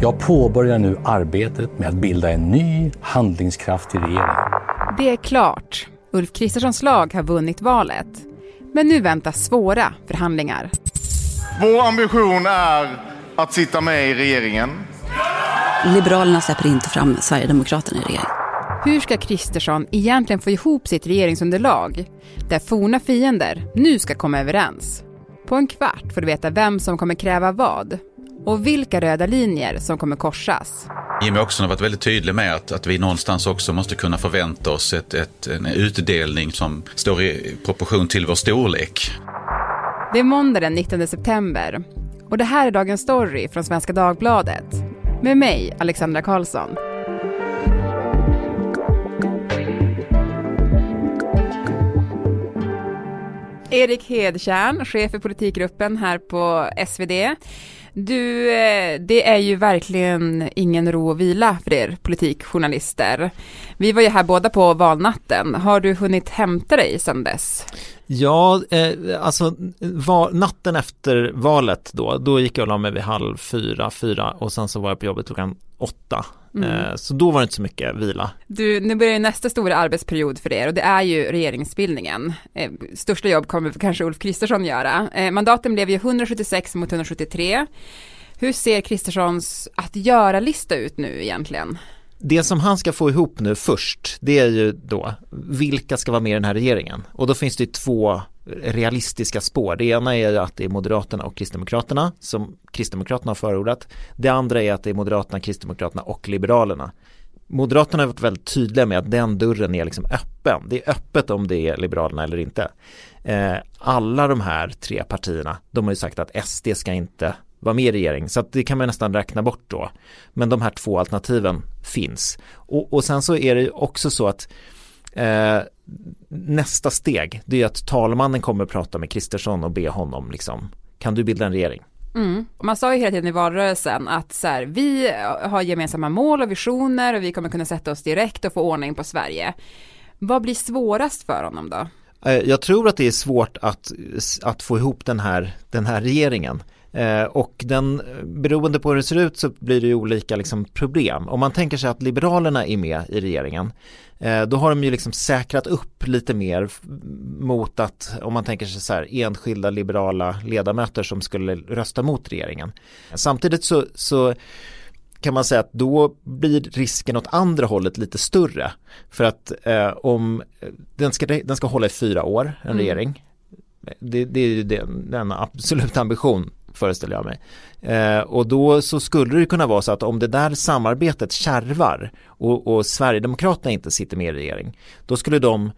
Jag påbörjar nu arbetet med att bilda en ny handlingskraftig regering. Det är klart. Ulf Kristerssons lag har vunnit valet. Men nu väntar svåra förhandlingar. Vår ambition är att sitta med i regeringen. Liberalerna släpper inte fram Sverigedemokraterna i regeringen. Hur ska Kristersson egentligen få ihop sitt regeringsunderlag där forna fiender nu ska komma överens? På en kvart får du veta vem som kommer kräva vad och vilka röda linjer som kommer korsas. Jimmy Åkesson har varit väldigt tydlig med att, att vi någonstans också måste kunna förvänta oss ett, ett, en utdelning som står i proportion till vår storlek. Det är måndag den 19 september och det här är dagens story från Svenska Dagbladet med mig, Alexandra Karlsson. Erik Hedtjärn, chef för politikgruppen här på SvD. Du, eh, det är ju verkligen ingen ro och vila för er politikjournalister. Vi var ju här båda på valnatten. Har du hunnit hämta dig sedan dess? Ja, eh, alltså var, natten efter valet då, då gick jag och la mig vid halv fyra, fyra och sen så var jag på jobbet klockan åtta. Mm. Eh, så då var det inte så mycket vila. Du, nu börjar nästa stora arbetsperiod för er och det är ju regeringsbildningen. Eh, största jobb kommer kanske Ulf Kristersson göra. Eh, mandaten blev ju 176 mot 173. Hur ser Kristerssons att göra-lista ut nu egentligen? det som han ska få ihop nu först, det är ju då vilka ska vara med i den här regeringen? Och då finns det ju två realistiska spår. Det ena är att det är Moderaterna och Kristdemokraterna som Kristdemokraterna har förordat. Det andra är att det är Moderaterna, Kristdemokraterna och Liberalerna. Moderaterna har varit väldigt tydliga med att den dörren är liksom öppen. Det är öppet om det är Liberalerna eller inte. Eh, alla de här tre partierna, de har ju sagt att SD ska inte vara med i regering. Så att det kan man nästan räkna bort då. Men de här två alternativen finns. Och, och sen så är det också så att eh, nästa steg det är att talmannen kommer att prata med Kristersson och be honom liksom kan du bilda en regering? Mm. Man sa ju hela tiden i valrörelsen att så här, vi har gemensamma mål och visioner och vi kommer kunna sätta oss direkt och få ordning på Sverige. Vad blir svårast för honom då? Eh, jag tror att det är svårt att, att få ihop den här, den här regeringen. Eh, och den, beroende på hur det ser ut så blir det ju olika liksom, problem. Om man tänker sig att Liberalerna är med i regeringen eh, då har de ju liksom säkrat upp lite mer mot att om man tänker sig så här enskilda liberala ledamöter som skulle rösta mot regeringen. Samtidigt så, så kan man säga att då blir risken åt andra hållet lite större. För att eh, om den ska, den ska hålla i fyra år, en mm. regering. Det, det är ju den, den absoluta ambition föreställer jag mig. Eh, och då så skulle det kunna vara så att om det där samarbetet kärvar och, och Sverigedemokraterna inte sitter med i regering, då skulle de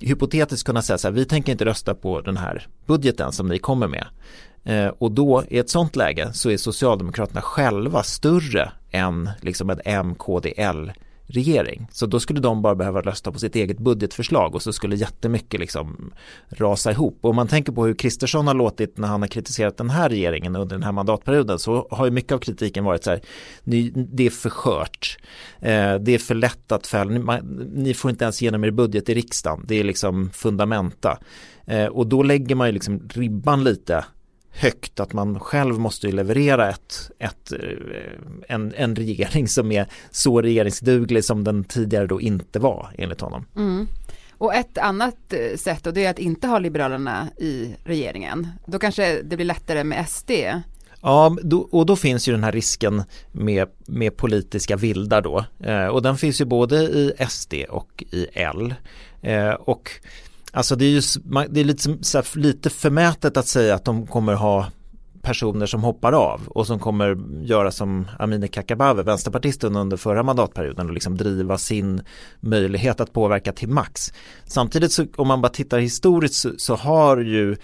hypotetiskt kunna säga så här, vi tänker inte rösta på den här budgeten som ni kommer med. Eh, och då i ett sånt läge så är Socialdemokraterna själva större än liksom ett MKDL regering. Så då skulle de bara behöva rösta på sitt eget budgetförslag och så skulle jättemycket liksom rasa ihop. Och om man tänker på hur Kristersson har låtit när han har kritiserat den här regeringen under den här mandatperioden så har ju mycket av kritiken varit så här, det är för skört, eh, det är för lätt att fälla, ni får inte ens igenom er budget i riksdagen, det är liksom fundamenta. Eh, och då lägger man ju liksom ribban lite högt att man själv måste leverera ett, ett, eh, en, en regering som är så regeringsduglig som den tidigare då inte var enligt honom. Mm. Och ett annat eh, sätt och det är att inte ha Liberalerna i regeringen. Då kanske det blir lättare med SD. Ja, och då finns ju den här risken med, med politiska vildar då. Eh, och den finns ju både i SD och i L. Och Alltså det är ju det är lite, så här, lite förmätet att säga att de kommer ha personer som hoppar av och som kommer göra som Amineh Kakabaveh, vänsterpartisten under förra mandatperioden och liksom driva sin möjlighet att påverka till max. Samtidigt så om man bara tittar historiskt så, så har ju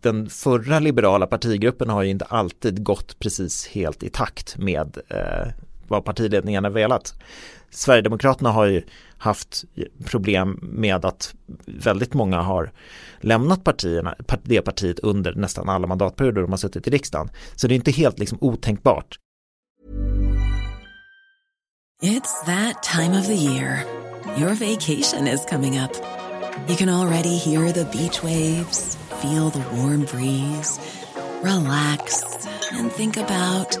den förra liberala partigruppen har ju inte alltid gått precis helt i takt med eh, vad partiledningen har velat. Sverigedemokraterna har ju haft problem med att väldigt många har lämnat partierna, det partiet under nästan alla mandatperioder de har suttit i riksdagen. Så det är inte helt liksom otänkbart. It's that time of the year. Your vacation is coming up. You can already hear the beach waves, feel the warm breeze, relax and think about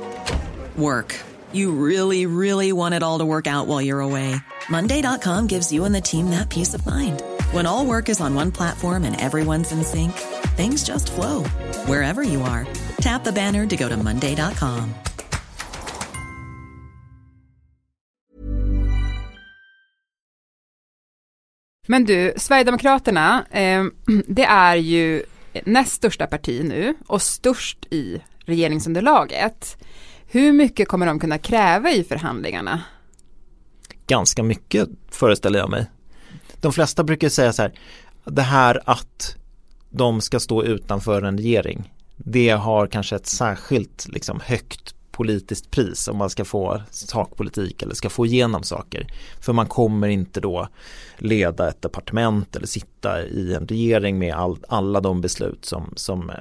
Work. You really, really want it all to work out while you're away. Monday.com gives you and the team that peace of mind. When all work is on one platform and everyone's in sync, things just flow wherever you are. Tap the banner to go to Monday.com. Men du, Sverigedemokraterna, eh, det är ju näst största parti nu och störst i regeringsunderlaget. Hur mycket kommer de kunna kräva i förhandlingarna? Ganska mycket föreställer jag mig. De flesta brukar säga så här, det här att de ska stå utanför en regering, det har kanske ett särskilt liksom, högt politiskt pris om man ska få sakpolitik eller ska få igenom saker. För man kommer inte då leda ett departement eller sitta i en regering med all, alla de beslut som, som,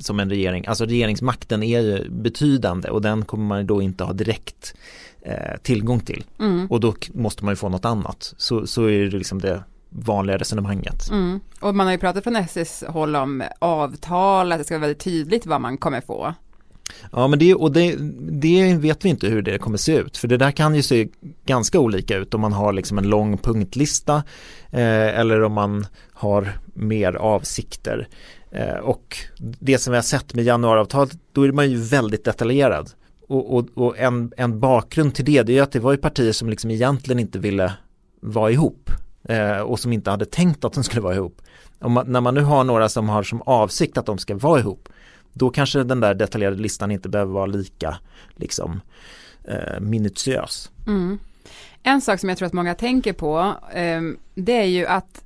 som en regering, alltså regeringsmakten är ju betydande och den kommer man då inte ha direkt eh, tillgång till. Mm. Och då måste man ju få något annat. Så, så är det liksom det vanliga resonemanget. Mm. Och man har ju pratat från SSs håll om avtal, att det ska vara väldigt tydligt vad man kommer få. Ja men det, och det, det, vet vi inte hur det kommer se ut för det där kan ju se ganska olika ut om man har liksom en lång punktlista eh, eller om man har mer avsikter. Eh, och det som vi har sett med januariavtalet då är man ju väldigt detaljerad. Och, och, och, en, en bakgrund till det, det är att det var ju partier som liksom egentligen inte ville vara ihop eh, och som inte hade tänkt att de skulle vara ihop. Man, när man nu har några som har som avsikt att de ska vara ihop då kanske den där detaljerade listan inte behöver vara lika liksom, eh, minutiös. Mm. En sak som jag tror att många tänker på eh, det är ju att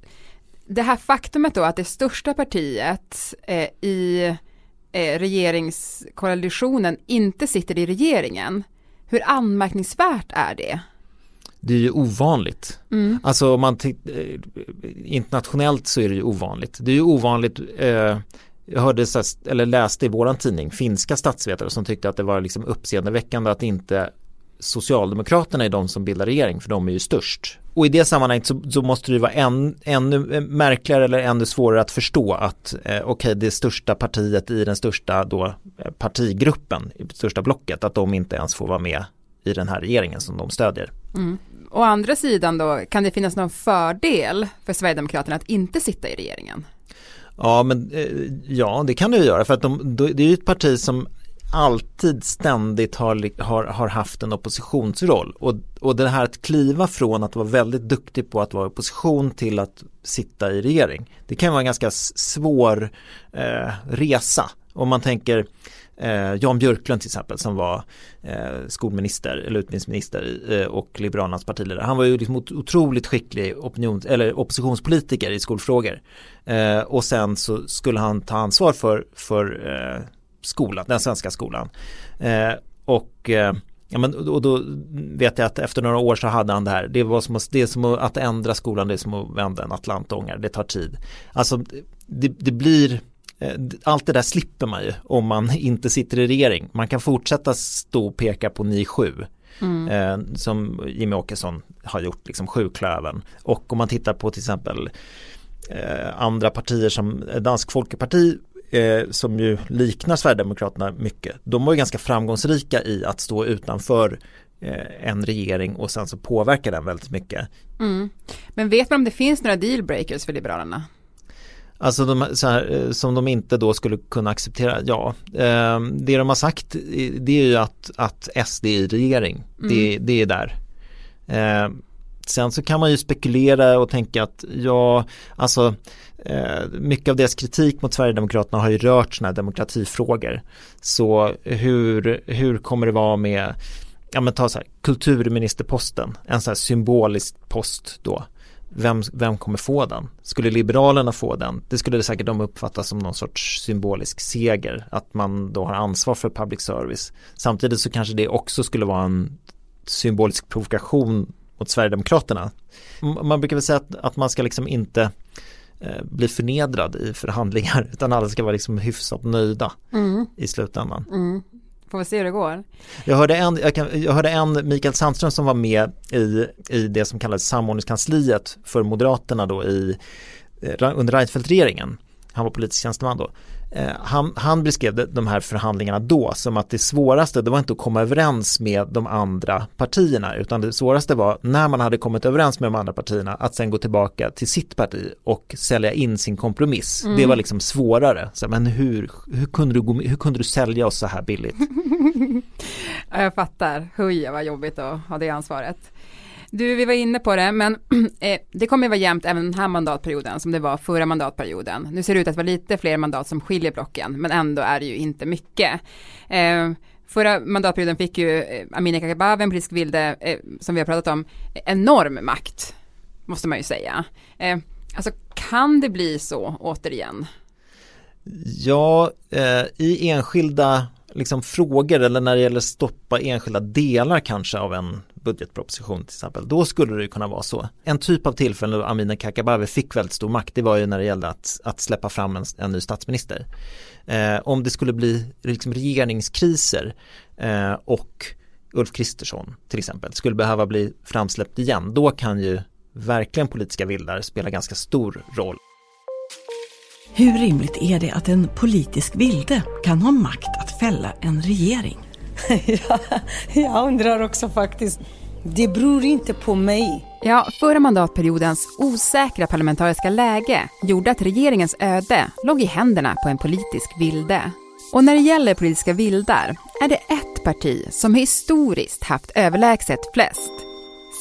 det här faktumet då att det största partiet eh, i eh, regeringskoalitionen inte sitter i regeringen. Hur anmärkningsvärt är det? Det är ju ovanligt. Mm. Alltså om man eh, internationellt så är det ju ovanligt. Det är ju ovanligt eh, jag hörde, eller läste i våran tidning, finska statsvetare som tyckte att det var liksom uppseendeväckande att inte Socialdemokraterna är de som bildar regering för de är ju störst. Och i det sammanhanget så, så måste det vara än, ännu märkligare eller ännu svårare att förstå att eh, okej okay, det största partiet i den största då eh, partigruppen, i det största blocket, att de inte ens får vara med i den här regeringen som de stödjer. Mm. Å andra sidan då, kan det finnas någon fördel för Sverigedemokraterna att inte sitta i regeringen? Ja, men eh, ja, det kan det ju göra för att de, det är ju ett parti som alltid ständigt har, har, har haft en oppositionsroll. Och, och det här att kliva från att vara väldigt duktig på att vara i opposition till att sitta i regering det kan vara en ganska svår eh, resa. Om man tänker eh, Jan Björklund till exempel som var eh, skolminister eller utbildningsminister eh, och Liberalernas partiledare. Han var ju liksom otroligt skicklig opinion, eller oppositionspolitiker i skolfrågor. Eh, och sen så skulle han ta ansvar för, för eh, skolan, den svenska skolan. Eh, och eh, Ja, men, och då vet jag att efter några år så hade han det här. Det, var som att, det är som att ändra skolan, det är som att vända en atlantångare, det tar tid. Alltså det, det blir allt det där slipper man ju om man inte sitter i regering. Man kan fortsätta stå och peka på ni sju. Mm. Eh, som Jimmy Åkesson har gjort, liksom sjuklöven. Och om man tittar på till exempel eh, andra partier som Dansk Folkeparti eh, som ju liknar Sverigedemokraterna mycket. De var ju ganska framgångsrika i att stå utanför eh, en regering och sen så påverkar den väldigt mycket. Mm. Men vet man om det finns några dealbreakers för Liberalerna? Alltså de, här, eh, som de inte då skulle kunna acceptera, ja. Eh, det de har sagt det är ju att, att SD i regering, mm. det, det är där. Eh, sen så kan man ju spekulera och tänka att ja, alltså eh, mycket av deras kritik mot Sverigedemokraterna har ju rört sådana här demokratifrågor. Så hur, hur kommer det vara med ja men ta så här, kulturministerposten, en sån här symbolisk post då vem, vem kommer få den? Skulle Liberalerna få den? Det skulle det säkert de uppfatta som någon sorts symbolisk seger, att man då har ansvar för public service. Samtidigt så kanske det också skulle vara en symbolisk provokation mot Sverigedemokraterna. Man brukar väl säga att, att man ska liksom inte eh, bli förnedrad i förhandlingar utan alla ska vara liksom hyfsat nöjda mm. i slutändan. Mm. Får vi se hur det går. Jag hörde en, jag, kan, jag hörde en Mikael Sandström som var med i, i det som kallades samordningskansliet för Moderaterna då i, eh, under Reinfeldt-regeringen. Han var politisk tjänsteman då eh, han, han beskrev de här förhandlingarna då som att det svåraste det var inte att komma överens med de andra partierna utan det svåraste var när man hade kommit överens med de andra partierna att sen gå tillbaka till sitt parti och sälja in sin kompromiss. Mm. Det var liksom svårare. Så, men hur, hur, kunde du hur kunde du sälja oss så här billigt? jag fattar, huja vad jobbigt att ha det ansvaret. Du, vi var inne på det, men eh, det kommer vara jämnt även den här mandatperioden som det var förra mandatperioden. Nu ser det ut att vara lite fler mandat som skiljer blocken, men ändå är det ju inte mycket. Eh, förra mandatperioden fick ju eh, Amineh Kakabaveh, en politisk vilde, eh, som vi har pratat om, enorm makt, måste man ju säga. Eh, alltså, kan det bli så återigen? Ja, eh, i enskilda liksom frågor eller när det gäller stoppa enskilda delar kanske av en budgetproposition till exempel, då skulle det kunna vara så. En typ av tillfälle då Amineh Kakabaveh fick väldigt stor makt, det var ju när det gällde att, att släppa fram en, en ny statsminister. Eh, om det skulle bli liksom regeringskriser eh, och Ulf Kristersson till exempel skulle behöva bli framsläppt igen, då kan ju verkligen politiska vildar spela ganska stor roll. Hur rimligt är det att en politisk vilde kan ha makt att fälla en regering? ja, jag undrar också faktiskt. Det beror inte på mig. Ja, förra mandatperiodens osäkra parlamentariska läge gjorde att regeringens öde låg i händerna på en politisk vilde. Och när det gäller politiska vildar är det ett parti som historiskt haft överlägset flest.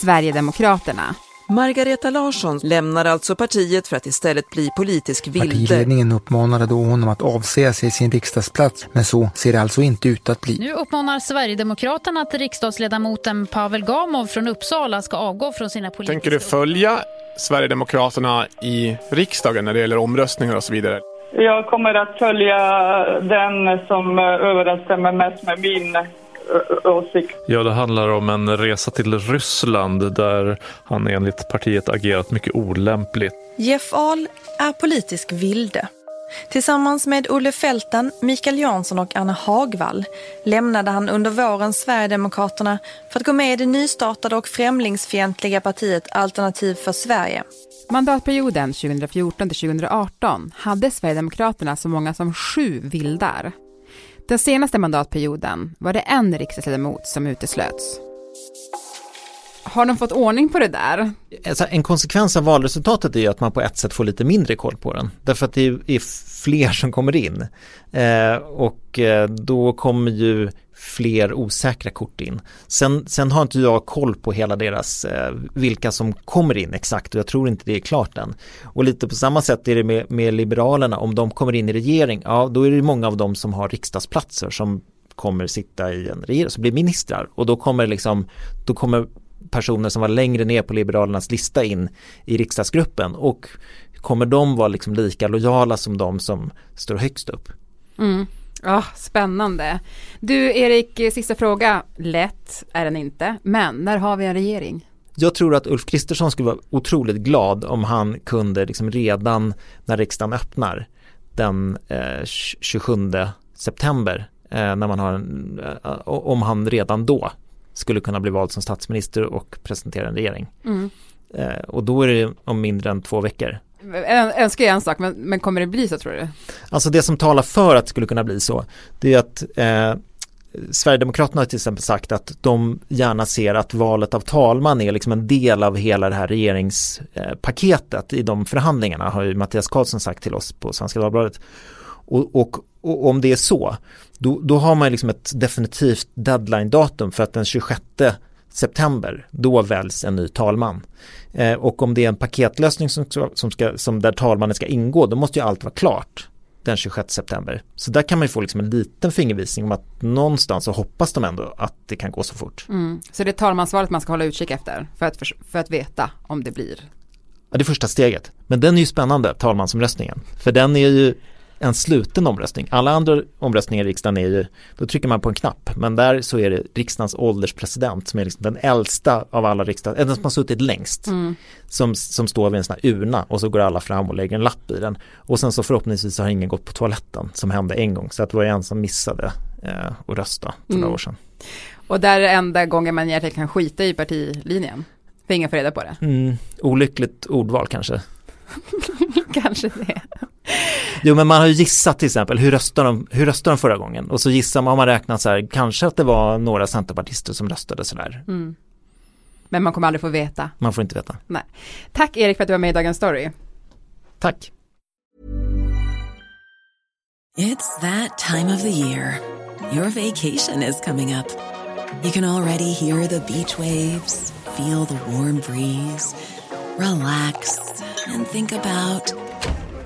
Sverigedemokraterna. Margareta Larsson lämnar alltså partiet för att istället bli politisk vilde. Partiledningen uppmanade då honom att avsäga sig sin riksdagsplats, men så ser det alltså inte ut att bli. Nu uppmanar Sverigedemokraterna att riksdagsledamoten Pavel Gamov från Uppsala ska avgå från sina politiska... Tänker du följa Sverigedemokraterna i riksdagen när det gäller omröstningar och så vidare? Jag kommer att följa den som överensstämmer mest med min åsikt. Ja, det handlar om en resa till Ryssland där han enligt partiet agerat mycket olämpligt. Jeff Ahl är politisk vilde. Tillsammans med Olle Fälten, Mikael Jansson och Anna Hagvall lämnade han under våren Sverigedemokraterna för att gå med i det nystartade och främlingsfientliga partiet Alternativ för Sverige. Mandatperioden 2014 2018 hade Sverigedemokraterna så många som sju vildar. Den senaste mandatperioden var det en riksdagsledamot som uteslöts. Har de fått ordning på det där? Alltså en konsekvens av valresultatet är ju att man på ett sätt får lite mindre koll på den. Därför att det är fler som kommer in. Eh, och eh, då kommer ju fler osäkra kort in. Sen, sen har inte jag koll på hela deras, eh, vilka som kommer in exakt och jag tror inte det är klart än. Och lite på samma sätt är det med, med Liberalerna, om de kommer in i regering, ja då är det många av dem som har riksdagsplatser som kommer sitta i en regering, som blir ministrar och då kommer liksom, då kommer personer som var längre ner på Liberalernas lista in i riksdagsgruppen och kommer de vara liksom lika lojala som de som står högst upp? Mm. Ja, spännande. Du Erik, sista fråga. Lätt är den inte, men när har vi en regering? Jag tror att Ulf Kristersson skulle vara otroligt glad om han kunde liksom redan när riksdagen öppnar den eh, 27 september eh, när man har en, eh, om han redan då skulle kunna bli vald som statsminister och presentera en regering. Mm. Eh, och då är det om mindre än två veckor önskar jag en sak, men, men kommer det bli så tror du? Alltså det som talar för att det skulle kunna bli så, det är att eh, Sverigedemokraterna har till exempel sagt att de gärna ser att valet av talman är liksom en del av hela det här regeringspaketet i de förhandlingarna har ju Mattias Karlsson sagt till oss på Svenska Dagbladet. Och, och, och om det är så, då, då har man liksom ett definitivt deadline-datum för att den 26 september, då väljs en ny talman. Eh, och om det är en paketlösning som, som, ska, som där talmannen ska ingå, då måste ju allt vara klart den 26 september. Så där kan man ju få liksom en liten fingervisning om att någonstans så hoppas de ändå att det kan gå så fort. Mm. Så det är talmansvalet man ska hålla utkik efter för att, för, för att veta om det blir? Ja, det är första steget. Men den är ju spännande, talmansomröstningen. För den är ju en sluten omröstning. Alla andra omröstningar i riksdagen är ju, då trycker man på en knapp, men där så är det riksdagens ålderspresident som är liksom den äldsta av alla riksdags, den som har suttit längst, mm. som, som står vid en sån här urna och så går alla fram och lägger en lapp i den. Och sen så förhoppningsvis har ingen gått på toaletten som hände en gång, så att det var en som missade eh, att rösta för mm. några år sedan. Och där är enda gången man egentligen kan skita i partilinjen, för ingen får reda på det. Mm, olyckligt ordval kanske. kanske det. Jo men man har ju gissat till exempel, hur röstade de, hur röstade de förra gången? Och så gissar man, har man räknat så här, kanske att det var några centerpartister som röstade sådär. Mm. Men man kommer aldrig få veta. Man får inte veta. Nej. Tack Erik för att du var med i Dagens Story. Tack. It's that time of the year. Your vacation is coming up. You can already hear the beach waves, feel the warm breeze, relax and think about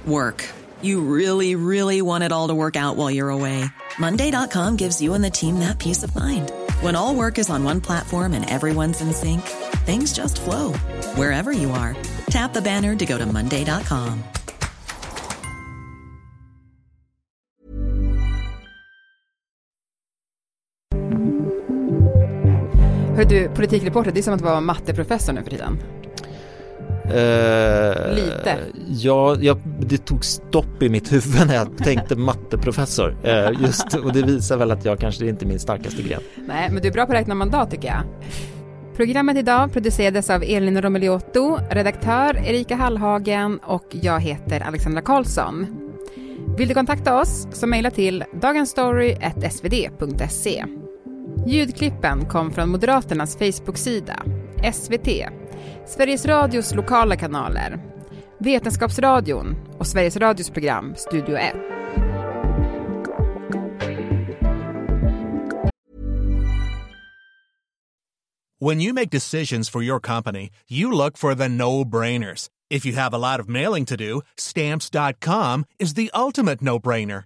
work. You really, really want it all to work out while you're away. Monday.com gives you and the team that peace of mind. When all work is on one platform and everyone's in sync, things just flow wherever you are. Tap the banner to go to Monday.com. Hör du, politikreporter, det är som att vara matteprofessor nu för tiden. Uh, Lite. Ja, jag, det tog stopp i mitt huvud när jag tänkte matteprofessor. Uh, just, och det visar väl att jag kanske inte är min starkaste gren. Nej, men du är bra på att räkna mandat tycker jag. Programmet idag producerades av Elin Romeliotto, redaktör Erika Hallhagen och jag heter Alexandra Karlsson. Vill du kontakta oss så mejla till dagensstory.svd.se. Ljudklippen kom från Moderaternas Facebook-sida, SVT, Sveriges Radios lokala kanaler, Vetenskapsradion och Sveriges Radios program Studio 1. When you make decisions for your company, you look for the no-brainers. If you have a lot of mailing to do, stamps.com is the ultimate no-brainer.